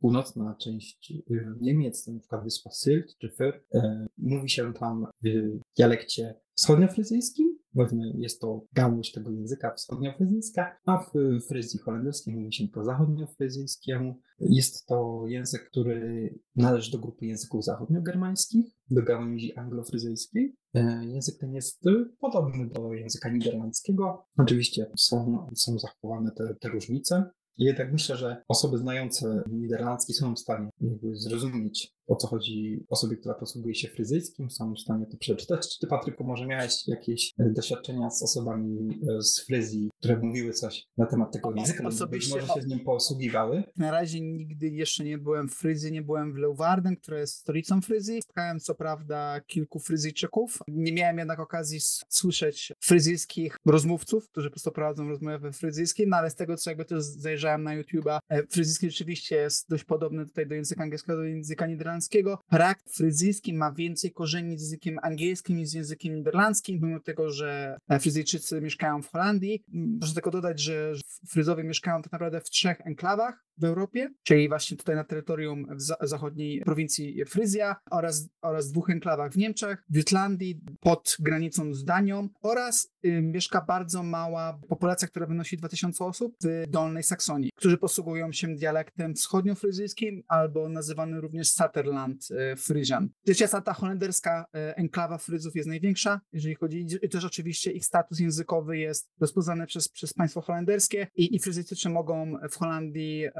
Północna część Niemiec, to na przykład wyspa Sylt czy Fyr, e, mówi się tam w dialekcie wschodniofryzyjskim, Powiedzmy, jest to gałąź tego języka wschodniofryzyjska, a w fryzji holenderskiej mówi się po zachodniofryzyjskiemu. Jest to język, który należy do grupy języków zachodniogermańskich, do gałęzi anglofryzyjskiej. E, język ten jest podobny do języka niderlandzkiego. Oczywiście są, są zachowane te, te różnice. Jednak myślę, że osoby znające niderlandzki są w stanie zrozumieć o co chodzi osobie, która posługuje się fryzyjskim, są w stanie to przeczytać. Czy ty, Patryku, może miałeś jakieś e, doświadczenia z osobami e, z Fryzji, które mówiły coś na temat tego języka? Osobiście, być może się z nim posługiwały? Na razie nigdy jeszcze nie byłem w Fryzji, nie byłem w Leeuwarden, która jest stolicą Fryzji. Spotkałem co prawda kilku Fryzyjczyków. Nie miałem jednak okazji słyszeć fryzyjskich rozmówców, którzy po prostu prowadzą rozmowę we fryzyjskim, no ale z tego, co jakby też zajrzałem na YouTube'a, e, fryzyjski rzeczywiście jest dość podobny tutaj do języka angielskiego, do języka niderlandzkiego niderlandzkiego. Prakt fryzyjski ma więcej korzeni z językiem angielskim niż z językiem niderlandzkim, mimo tego, że Fryzyjczycy mieszkają w Holandii. Muszę tylko dodać, że Fryzowie mieszkają tak naprawdę w trzech enklawach w Europie, czyli właśnie tutaj na terytorium zachodniej prowincji Fryzja oraz, oraz dwóch enklawach w Niemczech, w Jutlandii pod granicą z Danią oraz y, mieszka bardzo mała populacja, która wynosi 2000 osób w Dolnej Saksonii, którzy posługują się dialektem wschodniofryzyjskim albo nazywany również Saterland y, Fryzian. Rzecz jasna ta holenderska y, enklawa Fryzów jest największa, jeżeli chodzi, i też oczywiście ich status językowy jest rozpoznany przez, przez państwo holenderskie i, i Fryzyjczycy mogą w Holandii e,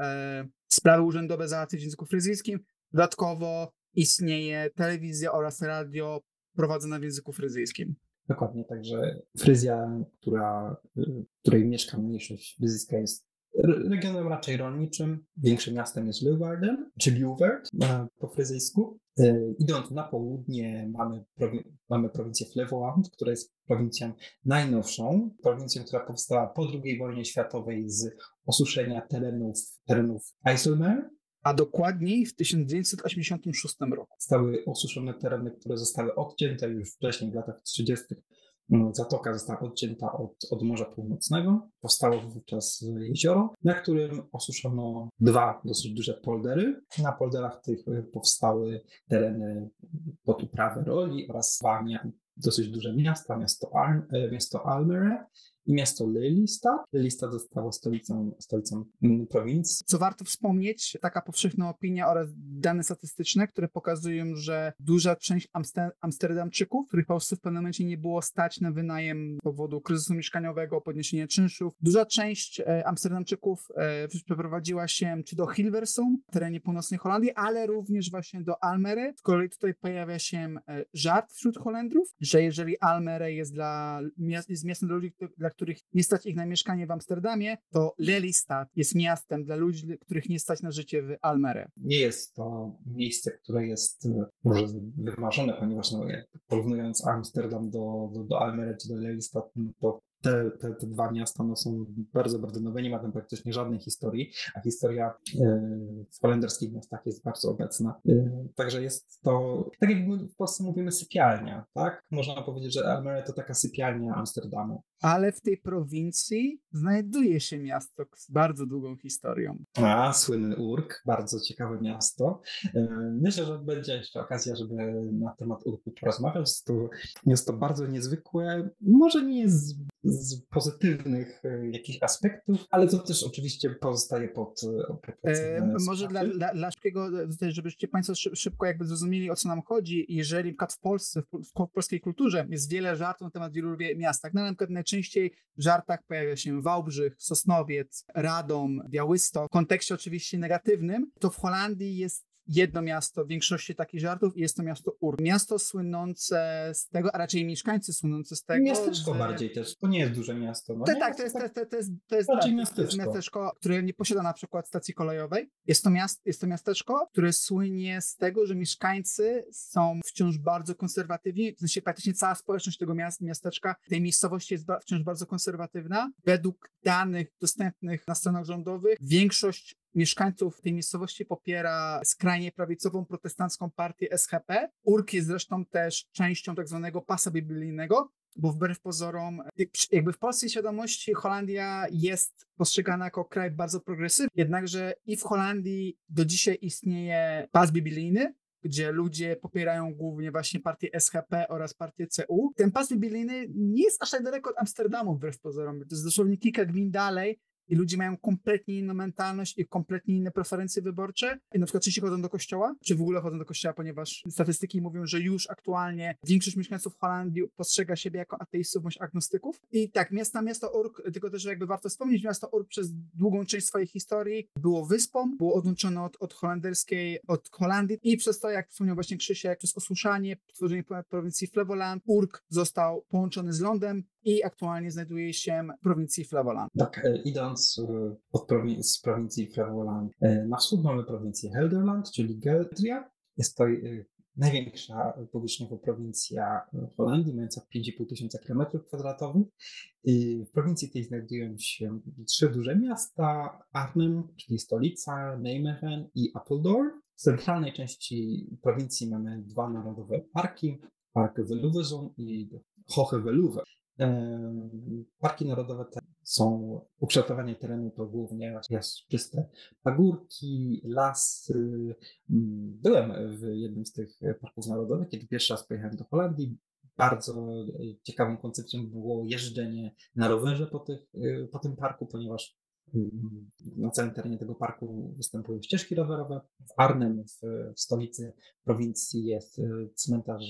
sprawy urzędowe załatwić w języku fryzyjskim. Dodatkowo istnieje telewizja oraz radio prowadzone w języku fryzyjskim. Dokładnie, także Fryzja, która, której mieszka mniejszość fryzyjska jest regionem raczej rolniczym. Większym miastem jest Leeuwarden, czy Leeuward po fryzyjsku. E, idąc na południe mamy, mamy prowincję Flevoland, która jest prowincją najnowszą, prowincją, która powstała po II wojnie światowej z osuszenia terenów, terenów Eiselmeer. A dokładniej w 1986 roku. Stały osuszone tereny, które zostały odcięte już wcześniej w latach 30. No, zatoka została odcięta od, od Morza Północnego. Powstało wówczas jezioro, na którym osuszono dwa dosyć duże poldery. Na polderach tych powstały tereny pod uprawę roli oraz dwa dosyć duże miasta, miasto, Al, e, miasto Almere i miasto Lelystad. Lelystad zostało stolicą, stolicą mm, prowincji. Co warto wspomnieć, taka powszechna opinia oraz dane statystyczne, które pokazują, że duża część Amster Amsterdamczyków, których po prostu w pewnym momencie nie było stać na wynajem z powodu kryzysu mieszkaniowego, podniesienia czynszów, duża część e, Amsterdamczyków e, przeprowadziła się czy do Hilversum, w terenie północnej Holandii, ale również właśnie do Almere. Z kolei tutaj pojawia się e, żart wśród Holendrów, że jeżeli Almere jest dla jest miastem dla ludzi, dla których nie stać ich na mieszkanie w Amsterdamie, to Lelystad jest miastem dla ludzi, których nie stać na życie w Almere. Nie jest to miejsce, które jest e, może wymarzone, ponieważ no, porównując Amsterdam do, do, do Almere czy do Lelystad, no to te, te, te dwa miasta no, są bardzo, bardzo nowe, nie ma tam praktycznie żadnej historii, a historia y, w holenderskich miastach jest bardzo obecna. Y, także jest to, tak jak w Polsce mówimy, sypialnia, tak? Można powiedzieć, że Almere to taka sypialnia Amsterdamu. Ale w tej prowincji znajduje się miasto z bardzo długą historią. A, słynny Urk, bardzo ciekawe miasto. Myślę, że będzie jeszcze okazja, żeby na temat Urku porozmawiać. Jest to, jest to bardzo niezwykłe, może nie jest z pozytywnych e, jakichś aspektów, ale to też oczywiście pozostaje pod, e, e, Może dla, dla, dla szybkiego, żebyście Państwo szybko jakby zrozumieli, o co nam chodzi. Jeżeli na przykład w Polsce, w, w polskiej kulturze jest wiele żartów na temat wielu miast, tak? No, na przykład najczęściej w żartach pojawia się Wałbrzych, Sosnowiec, Radom, Białystok, w kontekście oczywiście negatywnym, to w Holandii jest jedno miasto w większości takich żartów i jest to miasto Ur. Miasto słynące z tego, a raczej mieszkańcy słynące z tego. Miasteczko że... bardziej też, to nie jest duże miasto. No to, tak, to jest, to, jest, to jest, to jest, tak, miasteczko. jest miasteczko, które nie posiada na przykład stacji kolejowej. Jest to, miast, jest to miasteczko, które słynie z tego, że mieszkańcy są wciąż bardzo konserwatywni, w sensie praktycznie cała społeczność tego miast, miasteczka, tej miejscowości jest wciąż bardzo konserwatywna. Według danych dostępnych na stronach rządowych większość mieszkańców tej miejscowości popiera skrajnie prawicową protestancką partię SHP. Urk jest zresztą też częścią tak zwanego pasa biblijnego, bo wbrew pozorom, jakby w polskiej świadomości Holandia jest postrzegana jako kraj bardzo progresywny, jednakże i w Holandii do dzisiaj istnieje pas biblijny, gdzie ludzie popierają głównie właśnie partię SHP oraz partię CU. Ten pas biblijny nie jest aż tak daleko od Amsterdamu wbrew pozorom. To jest dosłownie kilka gmin dalej, i ludzie mają kompletnie inną mentalność i kompletnie inne preferencje wyborcze. I na przykład czy chodzą do kościoła, czy w ogóle chodzą do kościoła, ponieważ statystyki mówią, że już aktualnie większość mieszkańców Holandii postrzega siebie jako ateistów bądź agnostyków. I tak, miasta, miasto Urk, tylko też jakby warto wspomnieć, miasto Urk przez długą część swojej historii było wyspą, było odłączone od, od holenderskiej, od Holandii i przez to, jak wspomniał właśnie Krzysiek, przez osuszanie, tworzenie prowincji Flevoland, Urk został połączony z lądem, i aktualnie znajduje się w prowincji Flevoland. Tak, e, idąc e, prowin z prowincji Flevoland e, na wschód mamy prowincję Helderland, czyli Geldria. Jest to największa powierzchniowo prowincja Holandii, mająca 5,5 tysiąca kilometrów kwadratowych. W prowincji tej znajdują się trzy duże miasta, Arnhem, czyli stolica, Nijmegen i Apeldoorn. W centralnej części prowincji mamy dwa narodowe parki, Park Veluwezon i Hohe Veluwe. Parki narodowe te są, ukształtowanie terenu to głównie czyste pagórki, lasy. Mm, byłem w jednym z tych parków narodowych, kiedy pierwszy raz pojechałem do Holandii. Bardzo ciekawą koncepcją było jeżdżenie na rowerze po, tych, po tym parku, ponieważ na całym terenie tego parku występują ścieżki rowerowe. W Arnhem, w, w stolicy prowincji, jest e, cmentarz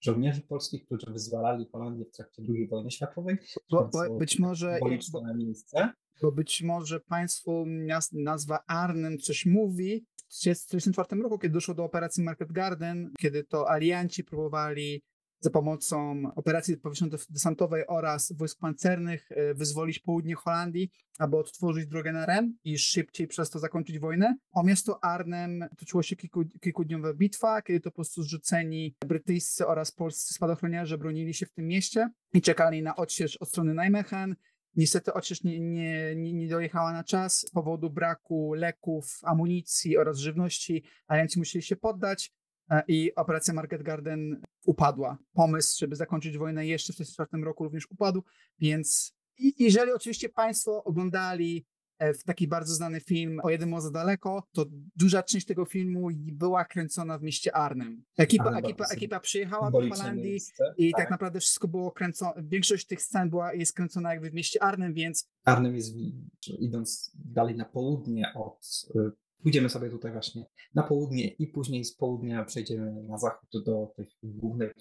żołnierzy polskich, którzy wyzwalali Holandię w trakcie II wojny światowej. Bo, bo być może bo, miejsce. Bo być może Państwu nazwa Arnhem coś mówi. W 1934 roku, kiedy doszło do operacji Market Garden, kiedy to alianci próbowali za pomocą operacji powietrzno-desantowej oraz wojsk pancernych e, wyzwolić południe Holandii, aby odtworzyć drogę na Ren i szybciej przez to zakończyć wojnę. O miasto Arnhem toczyło się kilku, kilkudniowa bitwa, kiedy to po prostu zrzuceni brytyjscy oraz polscy spadochroniarze bronili się w tym mieście i czekali na odsiecz od strony Nijmegen. Niestety odsiecz nie, nie, nie, dojechała na czas z powodu braku leków, amunicji oraz żywności. Alianci musieli się poddać. E, i operacja Market Garden upadła. Pomysł, żeby zakończyć wojnę jeszcze w 1944 roku również upadł, więc jeżeli oczywiście Państwo oglądali e, w taki bardzo znany film O jeden może daleko, to duża część tego filmu była kręcona w mieście Arnhem. Ekipa, ekipa, ekipa przyjechała do Holandii i tak. tak. naprawdę wszystko było kręcone, większość tych scen była, jest kręcona jakby w mieście Arnhem, więc... Arnhem jest, idąc dalej na południe od y, Pójdziemy sobie tutaj właśnie na południe i później z południa przejdziemy na zachód do tych głównych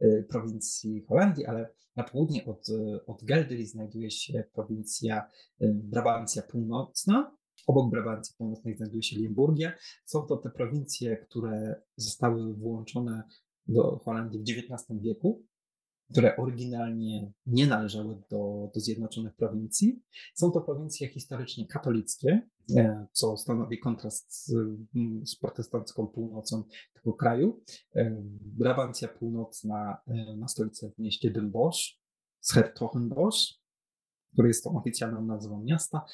e, prowincji Holandii, ale na południe od, od Geldry znajduje się prowincja e, Brabancja Północna. Obok Brabancji Północnej znajduje się Limburgia. Są to te prowincje, które zostały włączone do Holandii w XIX wieku które oryginalnie nie należały do, do Zjednoczonych Prowincji. Są to prowincje historycznie katolickie, e, co stanowi kontrast z, z protestancką północą tego kraju. E, Brabancja Północna ma e, stolicę w mieście Den Bosch, Schertochenbosch, który jest tą oficjalną nazwą miasta.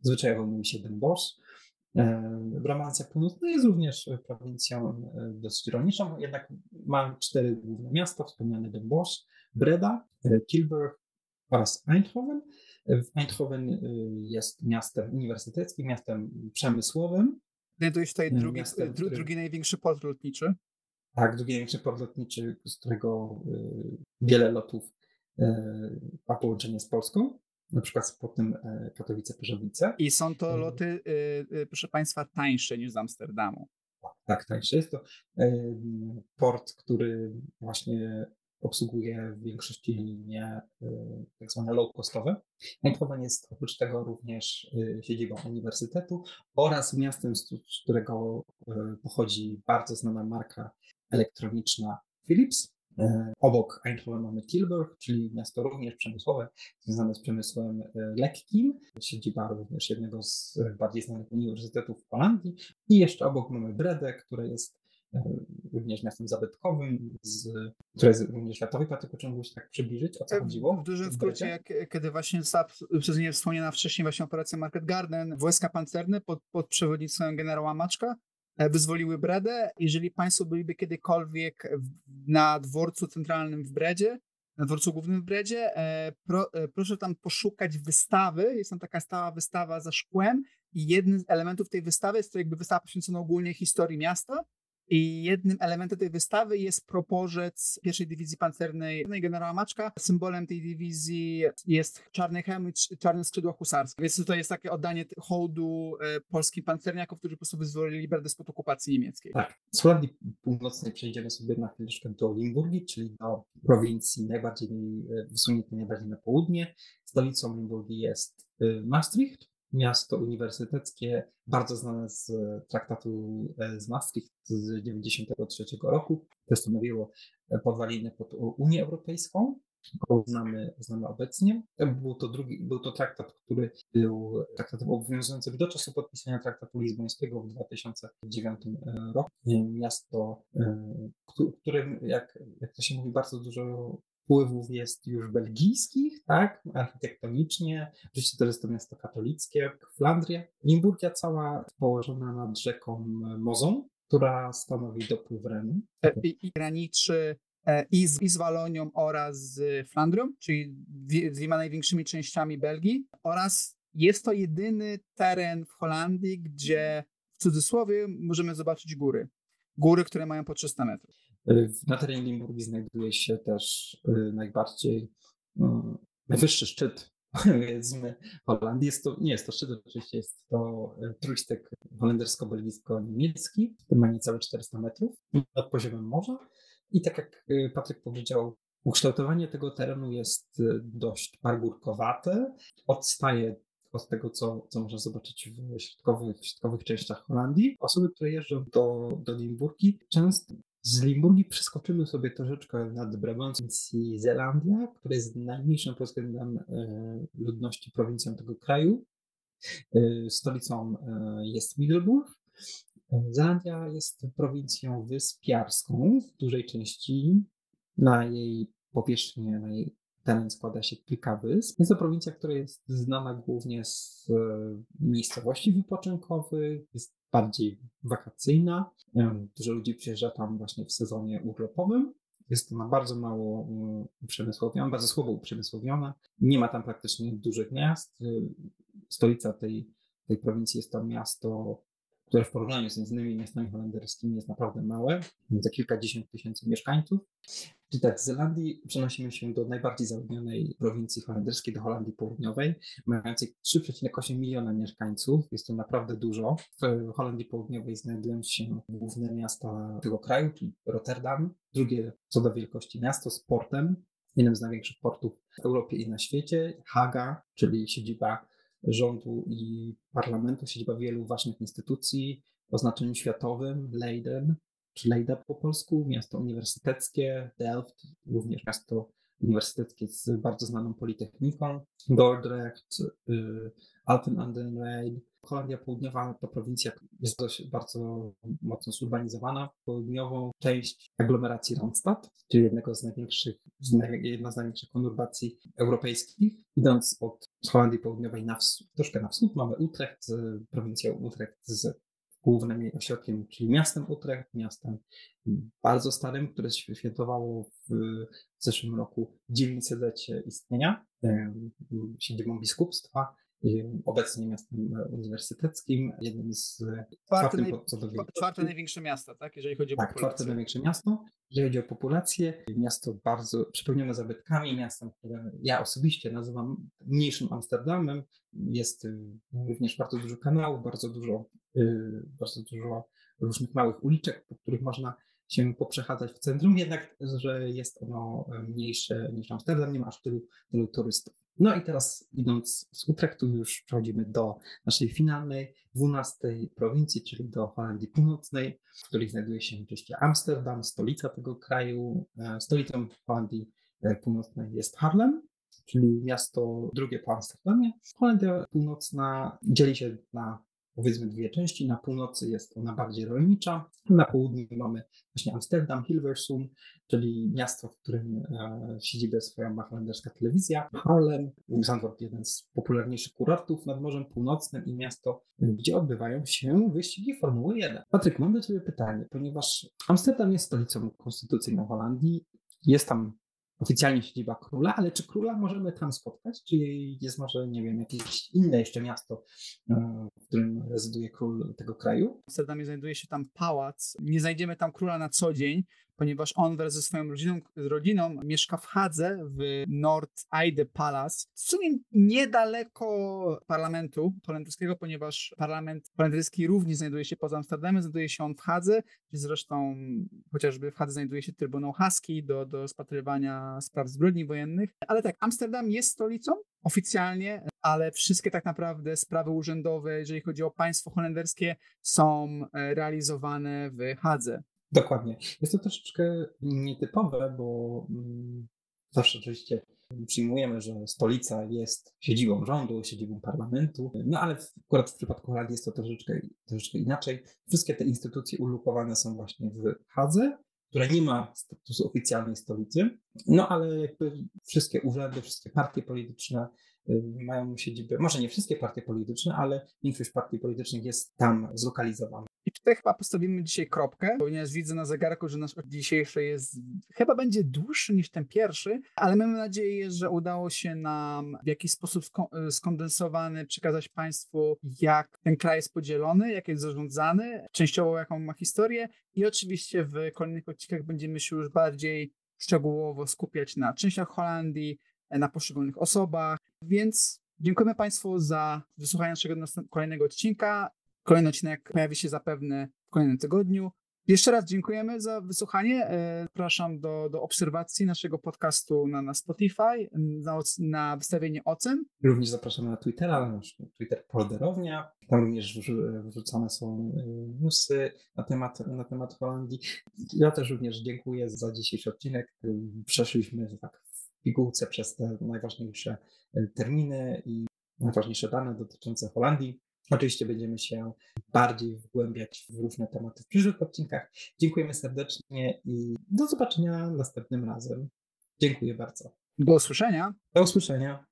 Zwyczajowo mówi się Den Bosch. Brabancja Północna jest również prowincją dosyć rolniczą, jednak ma cztery główne miasta, wspomniane Den Bosch, Breda, Tilburg oraz Eindhoven. Eindhoven jest miastem uniwersyteckim, miastem przemysłowym. Znajduje się tutaj drugi, miastem, dru, drugi największy port lotniczy. Tak, drugi największy port lotniczy, z którego wiele lotów ma połączenie z Polską na przykład z portem Katowice-Pyrzowice. I są to loty, proszę Państwa, tańsze niż z Amsterdamu. Tak, tańsze. Jest to port, który właśnie obsługuje w większości linie tak zwane low-costowe. Eindhoven jest oprócz tego również siedzibą uniwersytetu oraz miastem, z którego pochodzi bardzo znana marka elektroniczna Philips. Obok Eindhoven mamy Tilburg, czyli miasto również przemysłowe, związane z przemysłem lekkim, siedziba również jednego z bardziej znanych uniwersytetów w Holandii. I jeszcze obok mamy Bredę, które jest również miastem zabytkowym, z, które jest również światowej praktyką, czy mógłbyś tak przybliżyć, o co chodziło? W dużym skrócie, jak, kiedy właśnie została przez mnie wspomniana wcześniej właśnie operacja Market Garden, wojska pancerne pod, pod przewodnictwem generała Maczka wyzwoliły Bredę. Jeżeli Państwo byliby kiedykolwiek na dworcu centralnym w Bredzie, na dworcu głównym w Bredzie, pro, proszę tam poszukać wystawy. Jest tam taka stała wystawa za szkłem i jednym z elementów tej wystawy jest to jakby wystawa poświęcona ogólnie historii miasta. I jednym elementem tej wystawy jest proporzec pierwszej dywizji pancernej generała Maczka. Symbolem tej dywizji jest czarny hełm i czarne skrzydła husarskie. Więc to jest takie oddanie hołdu polskim pancerniakom, którzy po prostu wyzwolili Berdę spod okupacji niemieckiej. Tak. Z Holandii Północnej przejdziemy sobie na chwileczkę do Limburgii, czyli do prowincji najbardziej wysuniętej najbardziej na południe. Stolicą Limburgii jest Maastricht miasto uniwersyteckie, bardzo znane z traktatu z Maastricht z 1993 roku. To stanowiło podwaliny pod Unię Europejską, którą znamy, znamy obecnie. Był to, drugi, był to traktat, który był traktatem obowiązującym do czasu podpisania traktatu lizbońskiego w 2009 roku. Miasto, którym, jak, jak to się mówi, bardzo dużo wpływów jest już belgijskich, tak, architektonicznie. Oczywiście to jest to miasto katolickie, Flandria. Limburgia cała położona nad rzeką Mozą, która stanowi dopływ Renu. I, i graniczy i z, i z Walonią oraz z Flandrią, czyli dwiema największymi częściami Belgii oraz jest to jedyny teren w Holandii, gdzie w cudzysłowie możemy zobaczyć góry. Góry, które mają po 300 metrów. Na terenie Limburgii znajduje się też najbardziej najwyższy szczyt powiedzmy Holandii. Jest to, nie jest to szczyt, oczywiście jest to trójstek holendersko-belgijsko-niemiecki, który ma niecałe 400 metrów nad poziomem morza. I tak jak Patryk powiedział, ukształtowanie tego terenu jest dość pagórkowate, odstaje od tego, co, co można zobaczyć w środkowych, w środkowych częściach Holandii. Osoby, które jeżdżą do, do Limburgi, często z Limburgii przeskoczymy sobie troszeczkę nad Brabancją Zelandia, która jest najmniejszą pod względem ludności prowincją tego kraju. Stolicą jest Middelburg. Zelandia jest prowincją wyspiarską w dużej części. Na jej powierzchni, na jej teren składa się kilka wysp. Jest to prowincja, która jest znana głównie z miejscowości wypoczynkowych, jest bardziej wakacyjna. Dużo ludzi przyjeżdża tam właśnie w sezonie urlopowym. Jest ona bardzo mało uprzemysłowiona, bardzo słabo uprzemysłowiona. Nie ma tam praktycznie dużych miast. Stolica tej, tej prowincji jest to miasto, które w porównaniu z innymi miastami holenderskimi jest naprawdę małe, za kilkadziesiąt tysięcy mieszkańców. Czyli tak, z Zelandii przenosimy się do najbardziej zaludnionej prowincji holenderskiej, do Holandii Południowej, mającej 3,8 miliona mieszkańców. Jest to naprawdę dużo. W Holandii Południowej znajdują się główne miasta tego kraju, czyli Rotterdam, drugie co do wielkości miasto z portem, jednym z największych portów w Europie i na świecie, Haga, czyli siedziba rządu i parlamentu, siedziba wielu ważnych instytucji o znaczeniu światowym, Leiden, Leida po polsku, miasto uniwersyteckie, Delft, również miasto uniwersyteckie z bardzo znaną politechniką, Dordrecht, y, Alpen an den Rhein. Holandia Południowa to prowincja jest dość, bardzo mocno zurbanizowana. Południową część aglomeracji Randstad, czyli jednego z największych, jedna z największych konurbacji europejskich. Idąc od Holandii Południowej na wschód, troszkę na wschód mamy Utrecht, prowincję Utrecht z głównym jej ośrodkiem, czyli miastem Utrecht, miastem bardzo starym, które świętowało w zeszłym roku 900-lecie istnienia, siedzibą biskupstwa, obecnie miastem uniwersyteckim, jednym z czwarte, naj... czwarte największe miasto, tak? Jeżeli chodzi o tak, populację. czwarte największe miasto. Jeżeli chodzi o populację, miasto bardzo przepełnione zabytkami, miastem, które ja osobiście nazywam mniejszym Amsterdamem. Jest y, również bardzo dużo kanałów, bardzo dużo, bardzo dużo różnych małych uliczek, po których można się poprzechadzać w centrum, jednak, że jest ono mniejsze niż Amsterdam, nie ma aż tylu, tylu turystów. No i teraz idąc z Utrechtu już przechodzimy do naszej finalnej, dwunastej prowincji, czyli do Holandii Północnej, w której znajduje się oczywiście Amsterdam, stolica tego kraju. E, stolicą Holandii e, Północnej jest Haarlem, czyli miasto drugie po Amsterdamie. Holandia Północna dzieli się na powiedzmy dwie części. Na północy jest ona bardziej rolnicza, na południu mamy właśnie Amsterdam, Hilversum, czyli miasto, w którym e, siedzibę swoją ma holenderska telewizja, Harlem, Zandvoort, jeden z popularniejszych kurortów nad Morzem Północnym i miasto, gdzie odbywają się wyścigi Formuły 1. Patryk, mam do Ciebie pytanie, ponieważ Amsterdam jest stolicą konstytucyjną Holandii, jest tam oficjalnie siedziba króla, ale czy króla możemy tam spotkać? Czy jest może, nie wiem, jakieś inne jeszcze miasto, e, w którym rezyduje król tego kraju? W Amsterdamie znajduje się tam pałac. Nie znajdziemy tam króla na co dzień, ponieważ on wraz ze swoją rodziną, rodziną mieszka w Hadze w Nord Eide Palace, w sumie niedaleko parlamentu holenderskiego, ponieważ parlament holenderski również znajduje się poza Amsterdamem, znajduje się on w Hadze, gdzie zresztą chociażby w Hadze znajduje się Trybunał Haski do, do rozpatrywania spraw zbrodni wojennych. Ale tak, Amsterdam jest stolicą oficjalnie, ale wszystkie tak naprawdę sprawy urzędowe, jeżeli chodzi o państwo holenderskie, są e, realizowane w Hadze. Dokładnie. Jest to troszeczkę nietypowe, bo mm, zawsze oczywiście przyjmujemy, że stolica jest siedzibą rządu, siedzibą parlamentu, no ale akurat w przypadku Holandii jest to troszeczkę, troszeczkę inaczej. Wszystkie te instytucje ulokowane są właśnie w Hadze, która nie ma statusu oficjalnej stolicy, no ale jakby wszystkie urzędy, wszystkie partie polityczne mają siedzibę, może nie wszystkie partie polityczne, ale większość partii politycznych jest tam zlokalizowana. I tutaj chyba postawimy dzisiaj kropkę, ponieważ widzę na zegarku, że nasz dzisiejszy jest, chyba będzie dłuższy niż ten pierwszy, ale mamy nadzieję, że udało się nam w jakiś sposób skondensowany przekazać Państwu, jak ten kraj jest podzielony, jak jest zarządzany, częściowo jaką ma historię i oczywiście w kolejnych odcinkach będziemy się już bardziej szczegółowo skupiać na częściach Holandii, na poszczególnych osobach, więc dziękujemy Państwu za wysłuchanie naszego kolejnego odcinka. Kolejny odcinek pojawi się zapewne w kolejnym tygodniu. Jeszcze raz dziękujemy za wysłuchanie. E, zapraszam do, do obserwacji naszego podcastu na, na Spotify, na, na wystawienie ocen. Również zapraszamy na Twittera, na nasz Twitter Polderownia. Tam również wrzucane są e, newsy na temat, na temat Holandii. Ja też również dziękuję za dzisiejszy odcinek. Przeszliśmy tak pigułce przez te najważniejsze e, terminy i najważniejsze dane dotyczące Holandii. Oczywiście będziemy się bardziej wgłębiać w różne tematy w przyszłych odcinkach. Dziękujemy serdecznie i do zobaczenia następnym razem. Dziękuję bardzo. Do usłyszenia. Do usłyszenia.